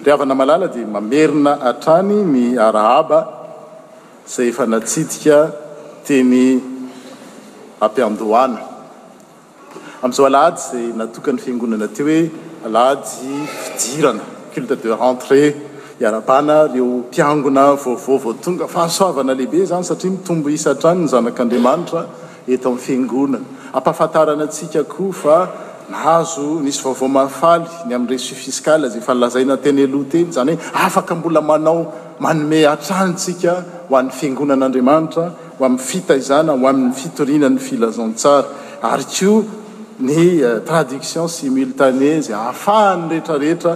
Ry havana malala dia mamerina hatrany ny arahaba izay efa natsidika teny am-piandohana amin'izao alahady izay natokan'ny Fiangonana atao hoe Alahady Fidirana, Culte de Rentrée, hiara-bana ireo mpiangona vaovao vao tonga. Fahasoavana lehibe izany satria mitombo isa hatrany ny zanak'Andriamanitra. eto amin'ny Fiangonana. Ampahafantarana antsika koa fa nahazo, nisy vaovao mahafaly ny amin'ny reçu fiscal izay efa nolazaina teny aloha teny, izany hoe afaka mbola manao, manome hatrany isika ho an'ny Fiangonan'Andriamanitra, ho amin'ny fitaizana, ho amin'ny fitoriana ny filazantsara. Ary koa ny traduction simultanée izay ahafahan'ny rehetrarehetra,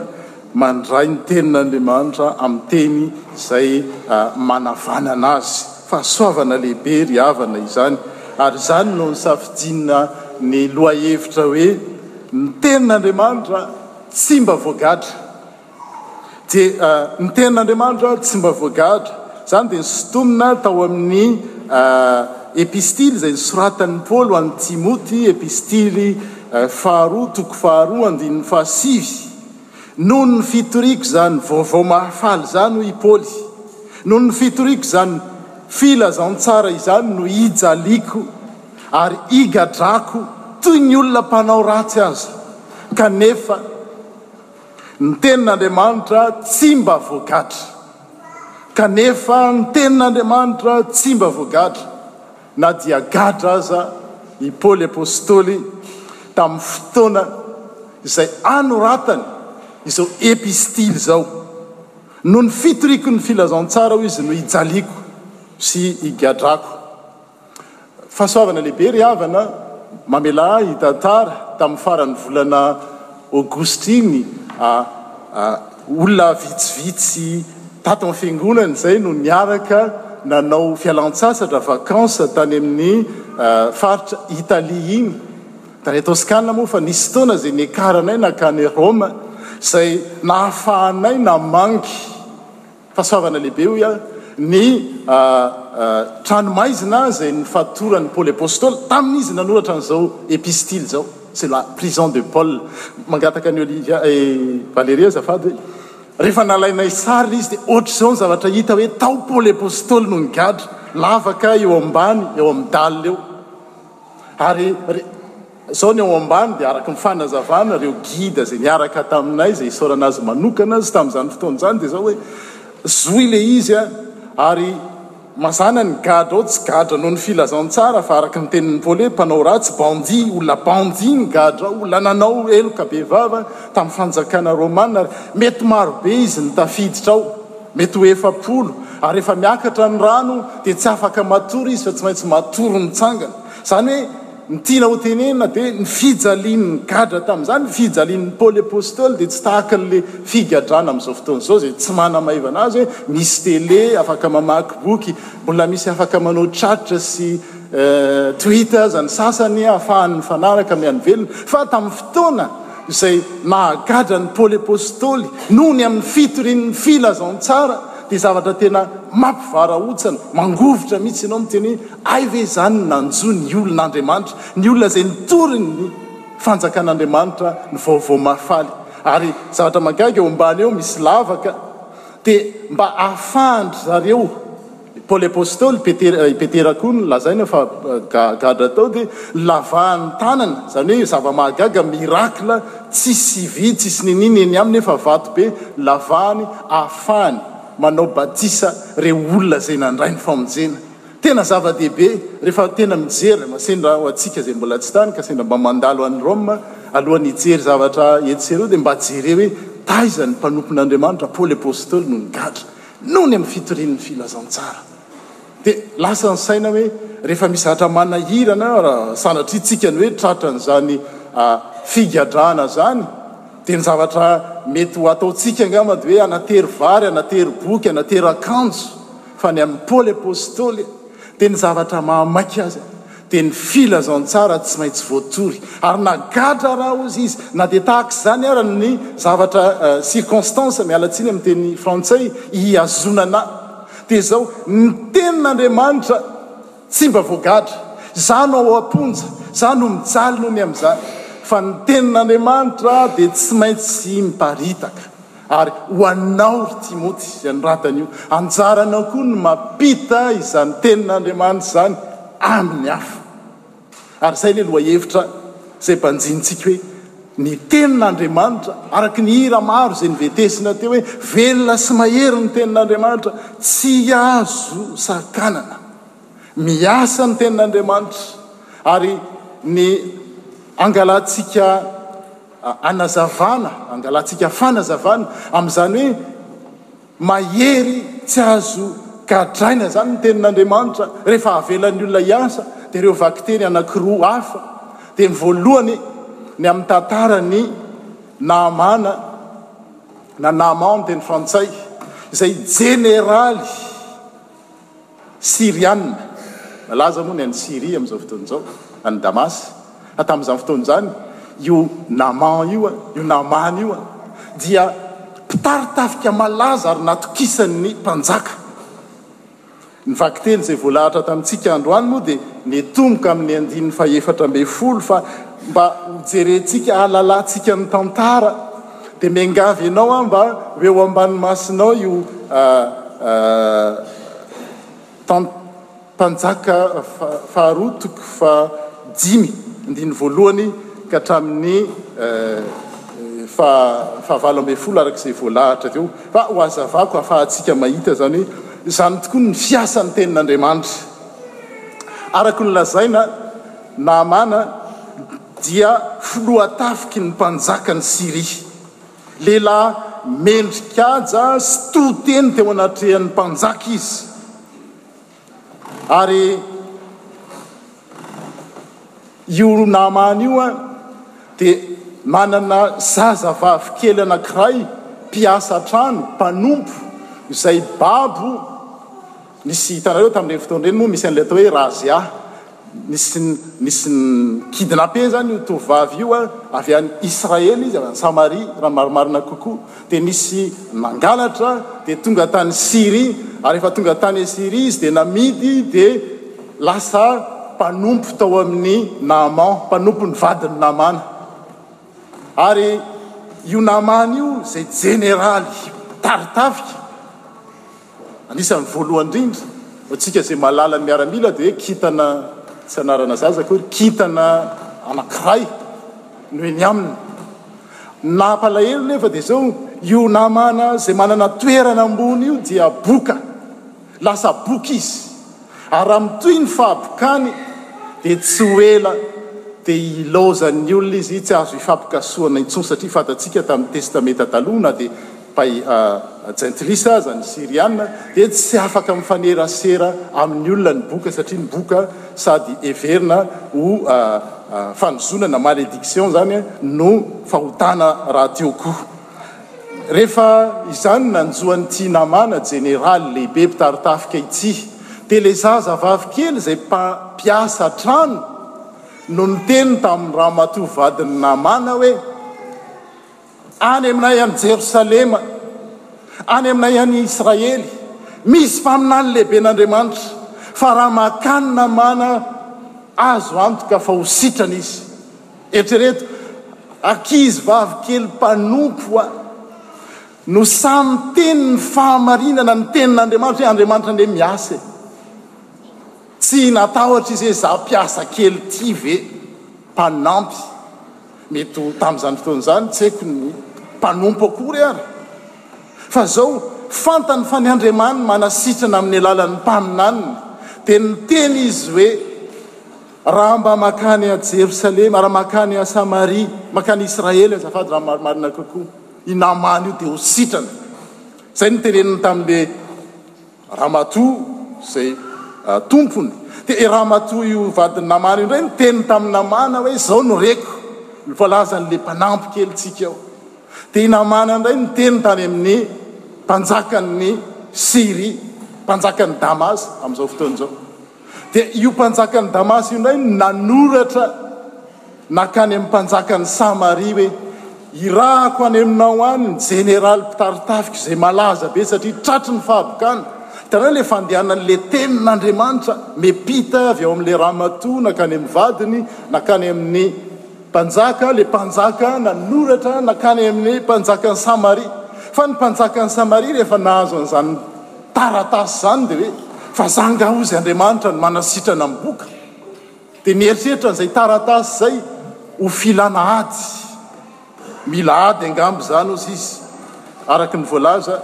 Mandray ny tenin'Andriamanitra amin'ny teny izay manavanana azy. Fahasoavana lehibe ry havana izany. Ary izany no nisafidiana ny lohahevitra hoe Ny tenin'Andriamanitra tsy mba voagadra. Dia ny tenin'Andriamanitra tsy mba voagadra. Izany dia nosintomina tao amin'ny epistily izay nosoratan'i Paoly ho an'i Timoty, epistily faharoa, toko faharoa, andininy fahasivy. Noho ny fitoriako izany vaovao mahafaly izany, hoy i Paoly, noho ny fitoriako izany filazantsara izany no ijaliako ary igadrako toy ny olona mpanao ratsy aza, kanefa ny Tenin'Andriamanitra tsy mba voagadra. Kanefa ny Tenin'Andriamanitra tsy mba voagadra. Na dia gadra aza i Paoly Apostoly tamin'ny fotoana izay anoratany izao epistily izao, Noho ny fitoriako ny filazantsara, hoy izy, no ijaliako sy igadrako. Fahasoavana lehibe ry havana, mamelà ahy hitantara tamin'ny faran'ny volana Aogositra iny, olona vitsivitsy tato amin'ny fiangonana izay no niaraka nanao fialan-tsasatra, vacances, tany amin'ny faritra Italia iny. Tany Toscana moa fa nisy fotoana izay niakaranay nankany Roma, izay nahafahanay namangy Fahasoavana lehibe, hoy aho, ny tranomaizina izay nifatoran'i Paoly Apostoly tamin' izy nanoratra an'izao epistily izao. C'est la prison de Paul. Mangataka an'i Olivia, eh, Valeria azafady hoe, rehefa nalainay sary ilay izy dia hoatr'izao ny zavatra hita hoe tao Paoly Apostoly no nigadra, lavaka eo ambany eo amin'ny dalina eo. Ary re. Zao ny ao ambany dia araka ny fanazavana ireo guide izay niaraka taminay izay isaorana azy manokana azy tamin'izany fotoana izany dia zao hoe zohy le izy a ary mazana ny gadra ao tsy gadra noho ny filazantsara fa araka ny tenin'i Paoly hoe mpanao ratsy bandit olona bandit ny gadra ao olona nanao heloka bevava tamin'ny fanjakana romana ary mety maro be izy ny tafiditra ao mety ho efapolo ary efa miakatra ny rano dia tsy afaka matory izy fa tsy maintsy matory mitsangana izany hoe Ny tiana ho tenenina dia ny fijalian'ny gadra tamin'izany, ny fijalian'i Paoly Apostoly dia tsy tahaka an'ilay figadrana amin'izao fotoana izao izay tsy manamaivana azy hoe misy tele, afaka mamaky boky, mbola misy afaka manao chat sy tweet aza ny sasany ahafahany mifanaraka mihaino velona. Fa tamin'ny fotoana izay nahagadra an'i Paoly Apostoly noho ny amin'ny fitorian'ny filazantsara dia zavatra tena mampivarahontsana, mangovitra mihitsy ianao miteny hoe Hay ve izany no nanjo ny olon'Andriamanitra, ny olona izay nitory ny fanjakan'Andriamanitra, ny vaovao mahafaly? Ary zavatra mahagaga eo ambany eo misy lavaka dia mba ahafahan-dry zareo, Paoly Apostoly, Petera, i Petera koa no lazaina fa gadra tao, dia lavahan'ny tanana, izany hoe zava-mahagaga, miracle, tsisy vy, tsisy ninin eny aminy fa vato be, lavahany ahafahany manao batisa ireo olona izay nandray ny famonjena. Tena zava-dehibe rehefa tena mijery ma sendra ho antsika izay mbola tsy tany ka sendra mba mandalo any Roma, alohan'ny hijery zavatra etsy sy eroa dia mba jereo hoe taiza ny mpanompon'Andriamanitra, Paoly Apostoly no nigadra noho ny amin'ny fitorian'ny filazantsara. Dia lasa ny saina hoe rehefa misy zavatra manahirana raha sanatria tsika ny hoe tratra an'izany figadrana izany dia ny zavatra mety ho ataontsika angamba dia hoe hanatery vary, hanatery boky, hanatery akanjo, Fa ny an'i Paoly Apostoly dia ny zavatra mahamaika azy dia ny filazantsara tsy maintsy voatory. Ary nagadra raha hozy izy, na dia tahaka izany ara ny zavatra, circonstances, miala tsiny amin'ny teny frantsay ihazonana, dia izao, Ny tenin'Andriamanitra tsy mba voagadra. Izaho no ao am-ponja, izaho no mijaly noho ny amin'izany. Fa ny tenin'Andriamanitra dia tsy maintsy miparitaka. Ary ho anao, ry Timoty, izay noratany io, anjaranao koa ny mampita izany Tenin'Andriamanitra izany amin'ny hafa. Ary izay ilay lohahevitra izay banjinintsika hoe, Ny Tenin'Andriamanitra, araka ny hira maro izay nivetesina teo hoe, Velona sy mahery ny Tenin'Andriamanitra, tsy azo sakanana. Miasa ny Tenin'Andriamanitra, ary ny angalantsika. Anazavana, angalantsika fanazavana amin'izany hoe mahery tsy azo gadraina izany ny tenin'Andriamanitra rehefa avelan'ny olona hiasa dia ireo vakiteny anankiroa hafa dia ny voalohany ny amin'ny tantaran'i Nahamana na Naaman ny teny frantsay izay jeneraly Syriana. Malaza moa ny any Syria amin'izao fotoana izao, any Damas, fa tamin'izany fotoana izany io Naman io, io Naman io dia mpitari-tafika malaza ary natokisan'ny mpanjaka. Ny vakiteny izay voalahatra tamintsika androany moa dia mitomboka amin'ny andininy fahefatra ambin'ny folo fa mba hojerentsika, hahalalantsika ny tantara. Dia miangavy ianao aho mba ho eo ambany masinao io tant mpanjaka faharoa toko fahadimy andininy voalohany ka hatramin'ny fahafavalo ambin'ny folo araka izay voalahatra avy eo fa ho hazavako hafahantsika mahita izany hoe izany tokoa ny fiasan'ny tenin'Andriamanitra araka ny lazaina namana dia filoha-tafiky ny mpanjakan'i Syria, lehilahy mendri-kaja sy to-teny teo anatrehan'ny mpanjaka izy, ary io Naamàna io dia manana zazavavy kely anankiray mpiasa an-trano, mpanompo, izay babo. Nisy, hitanareo tamin'ireny fotoana ireny moa misy an'ilay atao hoe razzia, nisy nisy ni-kidnapper izany io tovovavy io an, avy any Israely izy, avy any Samaria raha ny marimarina kokoa, dia nisy nangalatra dia tonga tany Syrie, ary rehefa tonga tany Syrie izy dia namidy dia lasa mpanompo tao amin'i Naaman, mpanompon'ny vadin'i Namana. Ary io Namana io izay jeneraly tari-tafika. Anisan'ny voalohany indrindra, ho antsika izay mahalala ny miaramila dia kintana, tsy anarana zaza akory, kintana anankiray no eny aminy. Ny naha-mpalahelo nefa dia izao, io namana izay manana toerana ambony io dia boka, lasa boka izy, ary raha mitohy ny fahabokany dia tsy ho ela dia hilaozan'ny olona izy, tsy azo hifampikasohana intsony satria fantatsika tamin'ny Testamenta Taloha na dia Pay a Gentilice aza ny Syriana dia tsy afaka mifanerasera amin'ny olona ny boka satria ny boka sady heverina ho fanozonana, malediction, izany no fahotana rahateo koa. Rehefa izany nanjo an'ity namana jeneraly lehibe mpitari-tafika ity dia ilay zazavavy kely izay mpiasa an-trano no niteny tamin'ny ramatoa vadin'ny namana hoe. Any aminay any Jerosalema, any aminay any Israely, misy faminany lehibe n'Andriamanitra, fa raha mankany namana, azo antoka fa ho sitrana izy. Eritrereto, ankizy vavy kely mpanompo a! no samy miteny ny fahamarinana ny tenin'Andriamanitra hoe Andriamanitra anie miasa e! Tsy natahotra izy hoe za mpiasa kely ity ve? Mpanampy. Mety ho tamin'izany fotoana izany tsy haiko ny mpanompo akory ary, fa izao fantany fa ny Andriamaniny manasitrana amin'ny alalan'ny mpaminaniny, dia niteny Izy hoe, Raha mba mankany à Jerosalema, raha mankany à Samaria, mankany Israely azafady raha ny marimarina kokoa, i Namana io dia ho sitrana. Izay no noteneniny tamin'ilay. Ramatoa izay tompony. Dia i ramatoa io vadin'i Namana io indray niteny tamin'i Namana hoe izao no reko, voalaza an'ilay mpanampy kely tsika eo. Dia i Namana indray niteny tany amin'ny mpanjakan'ny Syria, mpanjakan'i Damas amin'izao fotoana izao. Dia io mpanjakan'i Damasy io indray no nanoratra nankany amin'ny mpanjakan'i Samaria hoe, Irahako any aminao any ny jeneraly mpitari-tafika izay malaza be satria tratry ny fahabokana. Hitanao ilay fandehanan'ilay tenin'Andriamanitra miampita avy ao amin'ilay ramatoa nankany amin'ny vadiny, nankany amin'ny mpanjaka, ilay mpanjaka nanoratra nankany amin'ny mpanjakan'i Samaria. Fa ny mpanjakan'i Samaria rehefa nahazo an'izany, taratasy izany dia hoe fa za angaha hozy Andriamanitra no manasitrana ny boka? dia mieritreritra an'izay taratasy izay ho filana ady, mila ady angamba izany hozy izy, araka ny voalaza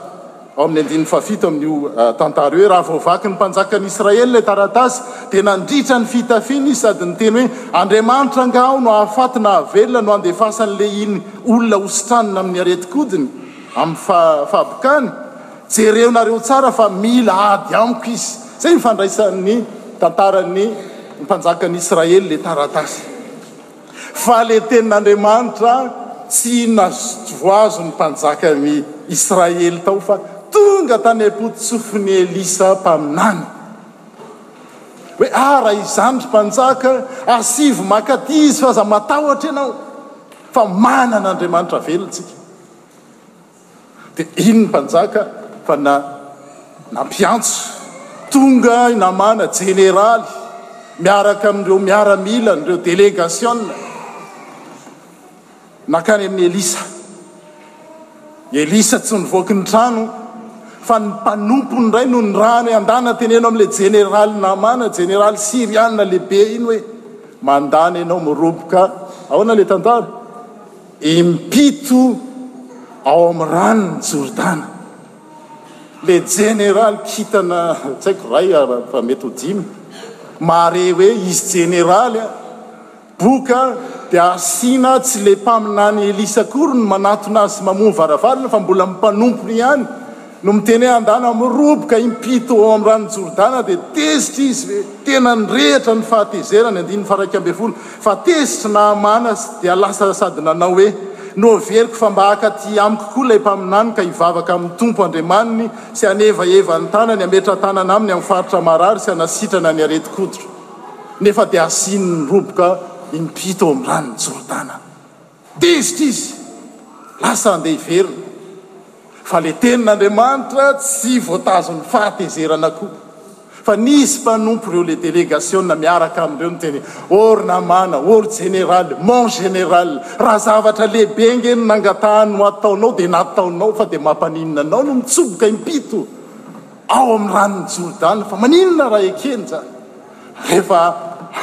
ao amin'ny andininy fahafito amin'io tantara io hoe raha voavaky ny mpanjakan'i Israely ilay taratasy dia nandritra ny fitafiany izy sady niteny hoe Andriamanitra angaha aho no hahafaty na hahavelona no handefasany Lehiny olona hositranina amin'ny aretin-kodiny amin'ny fahabokany Jereo nareo tsara fa mila ady amiko izy. Zay ny fandraisan ny tantaran ny mpanjakan Israely le taratasy. Fa le tenin Andriamanitra tsy nazotoazo ny mpanjakan i Israely tao fa tonga tany ampototry sofin i Elisa mpaminany. Hoe ah raha izany ry mpanjaka asivo makaty izy fa aza matahotra ianao fa manan Andriamanitra velona tsika. Dia iny ny mpanjaka fa na nampiantso. Tonga i Namàna, jeneraly, miaraka amin'ireo miaramilany, ireo delegasiona, nankany amin'i Elisa. I Elisa tsy nivoaky ny trano, fa ny mpanompony indray no nirahany an-dana, teneno amin'ilay jeneraly Namàna, jeneraly syriana lehibe iny hoe, Mandana ianao miroboka. Ahoana ilay tantara? Impito ao amin'ny ranon'i Jordana. Ilay jeneraly kintana, tsy haiko ray fa mety ho dimy, mahare hoe izy jeneraly a! boka dia asiana tsy ilay mpaminany Elisa akory no manatona sy mamoha varavarana fa mbola ny mpanompony ihany, No miteny hoe andana miroboka impito ao amin'ny ranon'i Jordana dia tezitra izy ve? Tena nirehitra ny fahatezerany, ny andininy faharaika ambin'ny folo, fa tezitra Nahamana sy dia lasa sady nanao hoe, Noheveriko fa mba haka aty amiko koa ilay mpaminany ka hivavaka amin'ny Tompo Andriamaniny sy hanevaheva ny tanany hametra-tanana aminy amin'ny faritra marary sy hanasitrana ny aretin-koditra. Nefa dia asiany ny roboka impito ao amin'ny ranon'i Jordana. Tezitra izy, lasa handeha hiverina. Fa ilay Tenin'Andriamanitra tsy voatazon'ny fahatezerana koa. Fa nisy mpanompo ireo, ilay delegasiona miaraka amin'ireo niteny hoe, Ô ry namana, ô ry jeneraly, mon général, raha zavatra lehibe ange no nangatahan'ny ho ataonao, dia nataonao, fa dia mampaninona anao no mitsoboka impito ao amin'ny ranon'i Jordana? Fa maninona raha ekena izany? Rehefa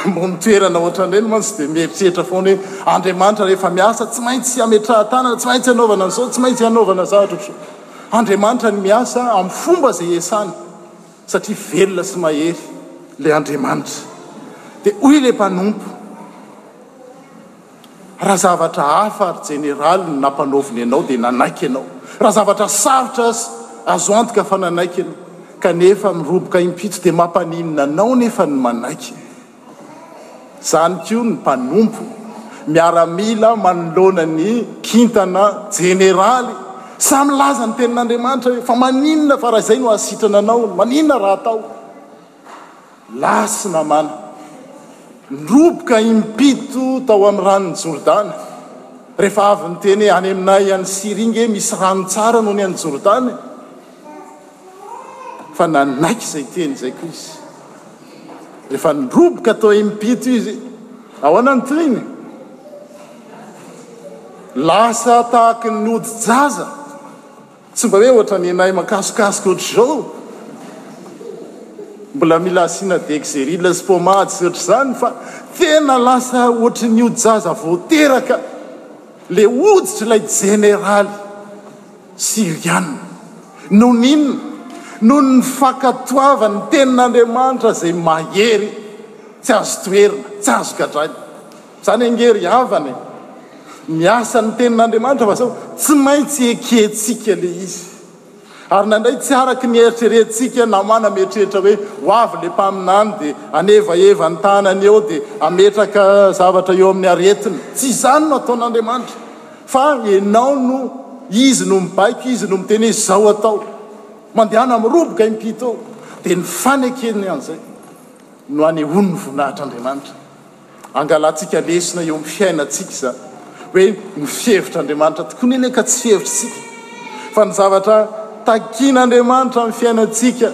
ambony toerana ohatran'ireny mantsy dia mieritreritra foana hoe Andriamanitra rehefa miasa tsy maintsy ametrahan-tanana, tsy maintsy anaovana an'izao, tsy maintsy anaovana zavatra ohatr'izao. Andriamanitra ny miasa amin'ny fomba izay iasany satria velona sy mahery ilay Andriamanitra. Dia hoy ilay mpanompo. Raha zavatra hafa ary jeneraly no nampanaoviny anao dia nanaiky ianao. Raha zavatra sarotra aza, azo antoka fa nanaiky ianao. Kanefa miroboka impito dia mampaninona anao nefa ny manaiky. Izany koa ny mpanompo, miaramila manoloana ny kintana jeneraly. Samy milaza ny tenin'Andriamanitra hoe, fa maninona fa raha izay no hahasitrana anao, maninona raha atao. Lahy sy namana niroboka im-pito tao amin'ny ranon'i Jordana. Rehefa avy niteny hoe, Any aminay any Syria ange misy rano tsara noho ny any Jordana e! Fa nanaiky izay teny izay koa izy. Rehefa niroboka tao im-pito izy, ahoana ny tohiny? Lasa tahaky ny ody jaza. Tsy mba hoe ohatra nenay mankasokasika ohatr'izao, mbola mila asiana dexeril sy pommade sy ohatr'izany fa tena lasa ohatry ny odijaza vao teraka le hoditr'ilay jeneraly Syriana. Nohon' inona? Noho ny fankatoavany ny tenin'Andriamanitra izay mahery, tsy azo toherina, tsy azo gadraina. Zany ange ry havana e! Miasa ny tenin'Andriamanitra fa sao tsy maintsy ekentsika le izy. Ary na ndray tsy araky ny eritreretintsika na mana mieritreritra hoe ho avy le mpaminany dia anevaheva ny tanany eo dia ametraka zavatra eo amin'ny aretiny. Tsy izany no ataon'Andriamanitra fa enao no izy no mibaiko izy no miteny hoe zao atao. Mandehana amin'ny roboka impito eo dia ny fanekeny an'izay no anehoany ny voninahitr'Andriamanitra. Angalantsika lesona eo amin'ny fiainantsika izany hoe ny fihevitr'Andriamanitra tokoa anie ka tsy fihevitritsika fa ny zavatra takian'Andriamanitra amin'ny fiainantsika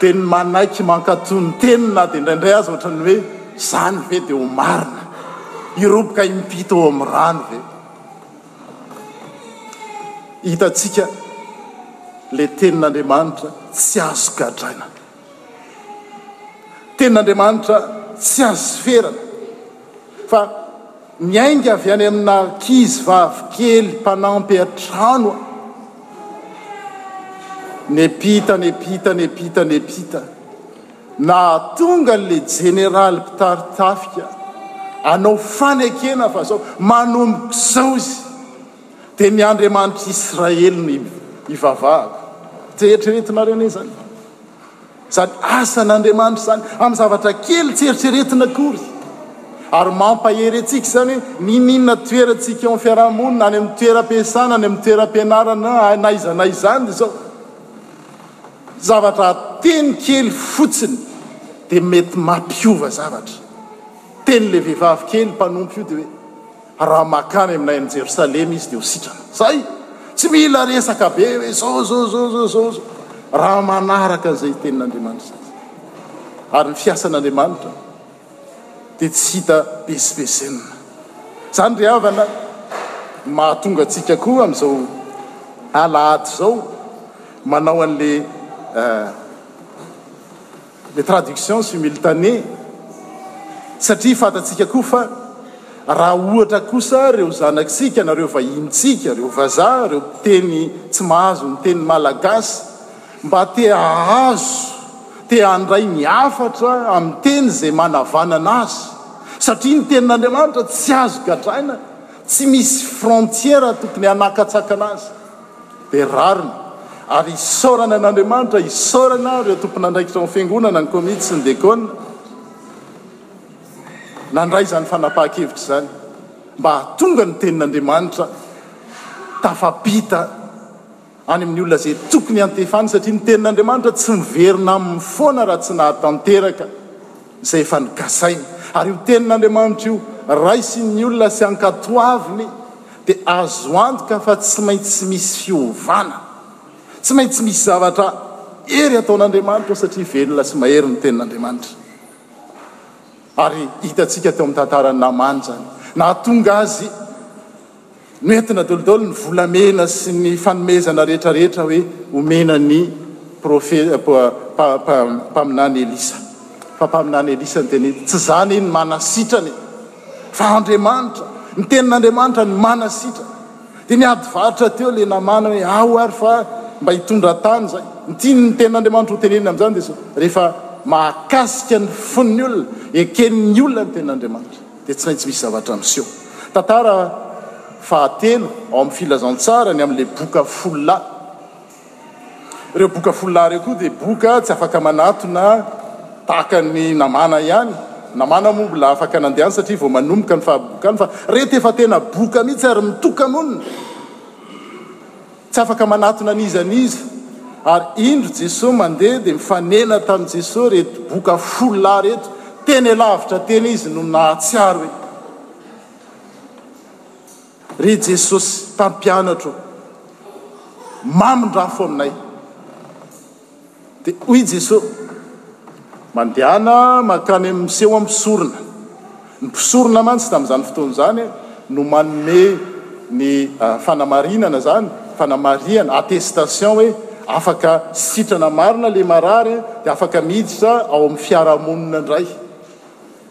dia ny manaiky mankatò ny teniny na dia indraindray aza ohatran'ny hoe izany ve dia ho marina? Hiroboka impito ao amin'ny rano ve? Hitantsika ilay tenin'Andriamanitra tsy azo gadraina. Tenin'Andriamanitra tsy azo ferana fa miainga avy any amina ankizy vavy kely mpanampy an-trano nepita nepita nepita nepita nahatonga an'ilay jeneraly mpitari-tafika hanao fanekena fa zao manomboka izao izy. Dia ny Andriamanitry Israely no ivavahako. Dia eritreretinareo anie izany, izany asan' Andriamanitra izany, amin'ny zavatra kely tsy eritreretina akory. Ary mampahery antsika izany hoe n'inon'inona toerantsika eo amin'ny fiarahamonina, any amin'ny toeram-piasana, any amin'ny toeram-pianarana, na iza na izany izao. Zavatra teny kely fotsiny dia mety mampiova zavatra. Teny ilay vehivavy kely mpanompo io dia hoe. Raha makany aminay any Jerosalema izy dia ho sitrana. Zay! Tsy mila resaka be hoe zao zao zao zao zao zao. Raha manaraka an'izay ny tenin'Andriamanitra sasa. Ary ny fiasan'Andriamanitra dia tsy hita besibesenina. Zany ry havana no mahatonga antsika koa amin'izao alahady izao manao an'le eh, Le traduction simultanee satria fantatsika koa fa raha ohatra kosa reo zanak'sika na reo vahinintsika reo vazaha reo mpiteny tsy mahazo ny teny malagasy mba te ahazo te handray ny hafatra amin'ny teny zay manavanana azy satria ny tenin'Andriamanitra tsy azo gadraina tsy misy frontière tokony hanakatsakana azy Dia rariny. Ary isaorana an' Andriamanitra, isaorana ireo tompon'andraikitra ao amin'ny Fiangonana, ny Komity sy ny Dekôna, nandray izany fanapahan-kevitra izany, mba hahatonga ny Tenin' Andriamanitra tafapita any amin'ny olona izay tokony hantefany, satria ny Tenin' Andriamanitra tsy miverina aminy foana raha tsy nahatanteraka izay efa nogasainy. Ary io Tenin' Andriamanitra io, raisin'ny olona sy ankatoaviny, dia azo antoka fa tsy maintsy misy fiovana, tsy maintsy misy zavatra hery ataon'Andriamanitra eo satria velona sy mahery ny Tenin'Andriamanitra. Ary hitantsika teo amin'ny tantaran'i Namàna izany. Nahatonga azy noentina daholo ny volamena sy ny fanomezana rehetrarehetra hoe omena ny profe, mpaminany Elisa. Fa mpaminany Elisa no teny, tsy izany iny manasitrana e. Fa Andriamanitra, ny Tenin'Andriamanitra no manasitrana. Dia niady varotra teo ilay namana hoe, Ao ary fa mba hitondra tany izay. Ny tian'ny Tenin'Andriamanitra ho tenenina amin'izany dia izao, rehefa mahakasika ny fon'ny olona, eken'ny olona ny Tenin'Andriamanitra, dia tsy maintsy misy zavatra miseho. Tantara fahatelo ao amin'ny Filazantsara, ny amin'ilay boka folo lahy. Ireo boka folo lahy ireo koa dia boka tsy afaka manatona tahaka ny namana ihany. Namana moa mbola afaka nandehana satria vao manomboka ny fahabokany fa reto efa tena boka mihitsy ary mitoka-monina. Tsy afaka manatona an'iza n'iza ary indro Jesoa mandeha dia mifanena tamin'i Jesoa reto boka folo lahy reto. Teny alavitra teny izy no nahatsiaro hoe. Ry Jesosy mpampianatra ô, mamindrafo aminay. Dia hoy Jesosy, Mandehana mankany amin'ny miseho amin'ny mpisorona. Ny mpisorona mantsy tamin'izany fotoana izany no manome ny fanamarinana izany, fanamarihana, attestation, hoe afaka sitrana marina ilay marary dia afaka miditra ao amin'ny fiarahamonina indray.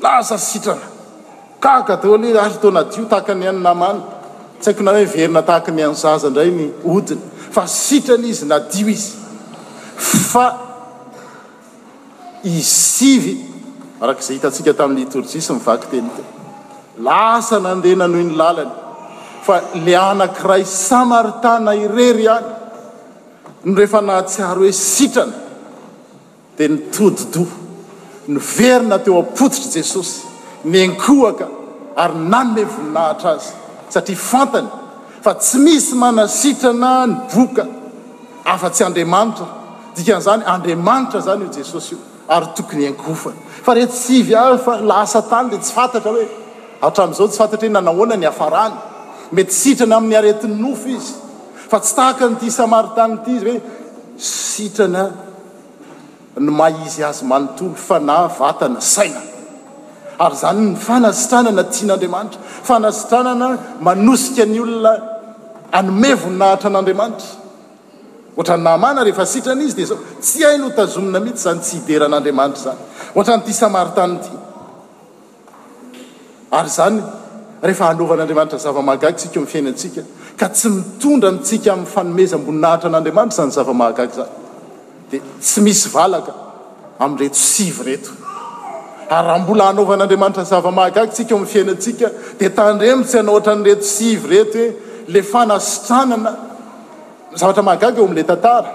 Lasa sy sitrana. Gaga daholo izy ary toa nadio tahaka ny an'i Namàna. Tsy haiko na hoe miverina tahaka ny an'ny zaza indray ny hodiny. Fa sitrana izy, nadio izy. Fa i Sivy, araka izay hitantsika tamin'ny litorjia sy ny vakiteny teo, lasa nandeha nanohy ny lalany. Fa ilay anankiray Samaritana irery ihany no rehefa nahatsiaro hoe sitrana. Dia nitodi-doha, niverina teo am-poditr'i Jesosy, niankohoka ary nanome voninahitra Azy, satria fantany fa tsy misy manasitrana ny boka afa-tsy Andriamanitra. Dikan'izany, Andriamanitra izany io Jesosy io, ary tokony hiankohofana. Fa retsivy avy fa lasa tany dia tsy fantatra hoe, hatramin'izao tsy fantatra hoe nanahoana ny hafarany. Mety sitrana amin'ny aretin-nofo izy, fa tsy tahaka an'ity Samaritana ity hoe sitrana. ny maha izy azy manontolo, fanahy, vatana, saina. Ary izany ny fanasitranana tian'Andriamanitra, fanasitranana manosika ny olona hanome voninahitra an'Andriamanitra. Ohatran'i Nahamana rehefa sitrana izy dia izao, tsy hay notazomina mihitsy izany tsy hidera an'Andriamanitra izany. Ohatran'ity Samaritanina ity. Ary izany rehefa hanaovan'Andriamanitra zava-mahagaga isika eo amin'ny fiainantsika, ka tsy mitondra antsika amin'ny fanomezam-boninahitra an'Andriamanitra izany zava-mahagaga izany, dia tsy misy valaka amin'ireto sivy ireto. Ary raha mbola hanaovan'Andriamanitra zava-mahagaga isika eo amin'ny fiainantsika, dia tandremo tsy hanao ohatran'ireto sivy ireto hoe ilay fanasitranana. Zavatra mahagaga eo amin'ilay tantara,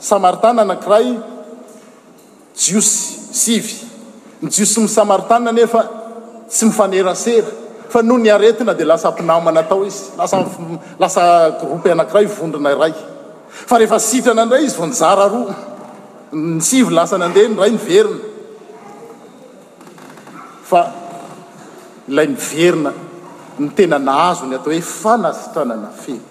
Samaritan anankiray, Jiosy, sivy. Ny Jiosy sy ny Samaritana anefa tsy mifanerasera, fa noho ny aretina dia lasa mpinamana tao izy, lasa lasa gropy anankiray, vondrona iray. Fa rehefa sitrana indray izy vao nizara roa, ny sivy lasa nandeha, ny iray niverina. Fa ilay miverina no tena nahazo ny atao hoe fanasitranana feno.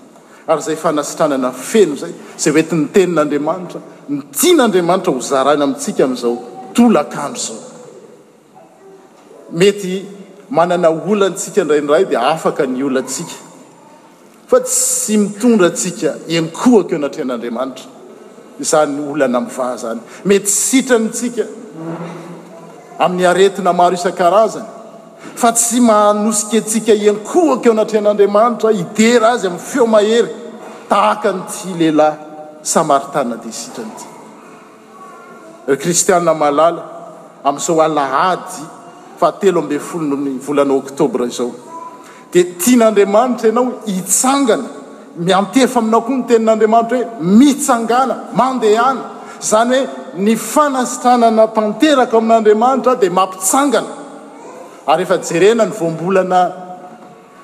Ary izay fanasitranana feno izay, izay ho entin'ny Tenin'Andriamanitra, ny tian'Andriamanitra ho zaraina amintsika amin'izao tolakandro izao. Mety manana olana isika indraindray, dia afaka ny olantsika, fa tsy mitondra antsika hiankohoka eo anatrehan'Andriamanitra izany olana mivaha izany. Mety sitranintsika amin'ny aretina maro isan-karazany. Fa tsy mahanosika antsika hiankohoka eo anatrehan'Andriamanitra hidera Azy amin'ny feo mahery tahaka an'ity lehilahy Samaritana dia sitrany ity. Ry Kristiana malala, amin'izao alahady fahatelo ambin'ny folo ny volana oktobra izao, Dia tian'Andriamanitra ianao hitsangana. Miantefa aminao koa ny Tenin'Andriamanitra hoe, Mitsangàna, mandehana. Izany hoe ny fanasitranana tanteraka ao amin'Andriamanitra dia mampitsangana. Ary rehefa jerena ny voambolana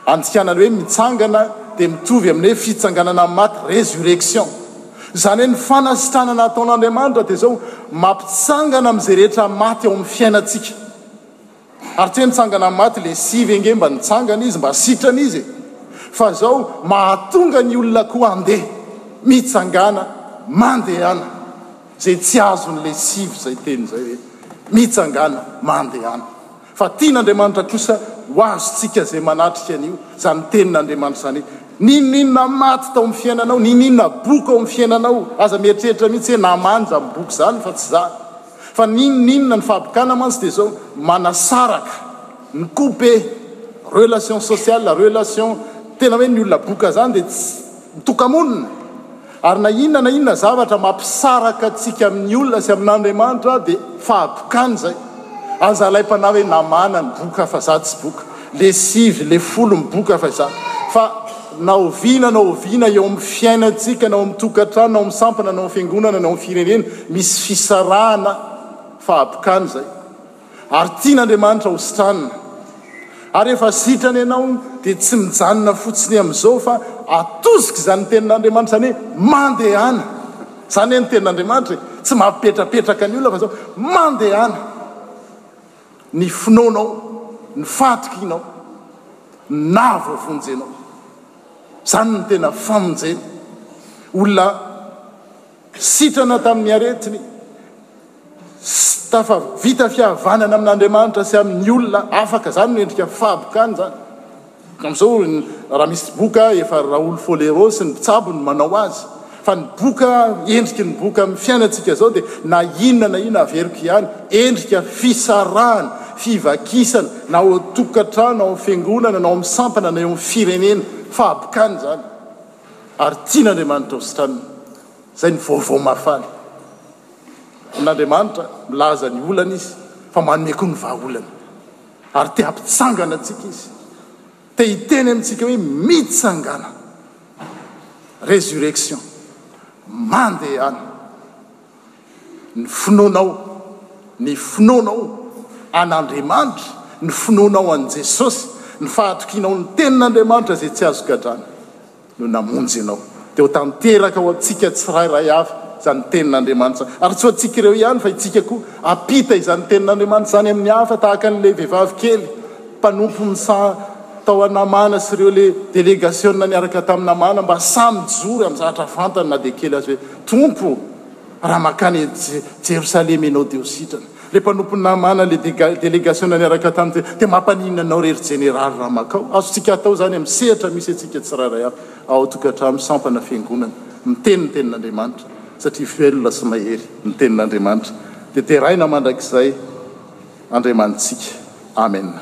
andikana ny hoe mitsangana dia mitovy amin'ny hoe fitsanganana amin'ny maty, résurrection. Izany hoe ny fanasitranana ataon'Andriamanitra dia izao, mampitsangana amin'izay rehetra maty ao amin'ny fiainantsika. Ary tse nitsangana ny maty le sivy ange mba nitsangana izy mba sitrana izy e! Fa zao mahatonga ny olona ko ande mitsangana mandehana ze tsy azony le sivy zay teny zay hoe mitsangana mandehana fa tian Andriamanitra kosa ho azo tsika ze manatrika anio zany tenin Andriamanitra zany ninoninona maty tao am fiainanao ninoninona boky ao am fiainanao aza mieritreritra mitsy hoe namanja am boky zany fa tsy za Fa n'inon'inona ny fahabokana mantsy dia izao, manasaraka, mi-couper relation sociale, relation tena hoe ny olona boka izany dia tsy, ny toka-monina. Ary na inona na inona zavatra mampisaraka antsika amin'ny olona sy amin'Andriamanitra dia fahabokana izay. Aza alaim-panahy hoe na mana ny boka fa za tsy boka. le sivy le folo miboka fa izany fa na oviana na oviana eo amin'ny fiainantsika na ao amin'ny tokantrano na ao amin'ny sampana na ao amin'ny fiangonana na ao amin'ny firenena misy fisarahana fa abokany izay ary tian'Andriamanitra ho sitranina ary efa sitrana ianao dia tsy mijanona fotsiny amin'izao fa atosika izany tenin'Andriamanitra izany hoe mandehana izany hoe ny tenin'Andriamanitra e tsy mampipetrapetraka ny olona fa izao mandehana ny finoanao, ny fahatokianao, ny naha voavonjy anao. Izany no tena famonjena. Olona sitrana tamin'ny aretiny sy tafa vita fihavanana amin'Andriamanitra sy amin'ny olona afaka, izany no endrika fahabokany izany. Amin'izao raha misy boka efa Raoul Folero sy ny mpitsabo no manao azy fa ny boka endriky ny boka amin'ny fiainantsika izao dia na inona na inona averiko ihany endrika fisarahana, fivakisana na ao an-tokantrano, ao amin'ny fiangonana na ao amin'ny sampana na eo amin'ny firenena. Fahabokany izany ary tian'Andriamanitra hositranina. Izay ny vaovao mahafaly. Amin'Andriamanitra milaza ny olana izy fa manome koa ny vahaolana. Ary te hampitsangana antsika Izy. Te hiteny amintsika hoe, Mitsangàna! Résurrection. Mandehana. Ny finoanao, ny finoanao an'Andriamanitra, ny finoanao an'i Jesosy, ny fahatokianao ny Tenin'Andriamanitra izay tsy azo gadrana. no namonjy ianao. Dia ho tanteraka ho antsika tsirairay avy izany tenin'Andriamanitra izany. Ary tsy ho antsika ireo ihany fa isika koa hampita izany tenin'Andriamanitra izany amin'ny hafa tahaka an'ilay vehivavy kely mpanompo misaha tao an'i Namàna sy ireo le delegasiona niaraka tamin'i Namàna mba samy mijoro amin'ny zavatra fantany na dia kely azy hoe, Tompo, Raha mankany Jerosalema ianao dia ho sitrana. Ilay mpanompon'i Naamana, ilay delegasiona niaraka taminy, dia mampaninona anao re ry jeneraly raha makao? Azontsika atao izany amin'ny sehatra misy antsika tsirairay avy, ao an-tokantrano, sampana, fiangonana. Miteny ny Tenin'Andriamanitra, satria velona sy mahery ny Tenin'Andriamanitra, dia deraina mandrakizay Andriamanitsika. Amena.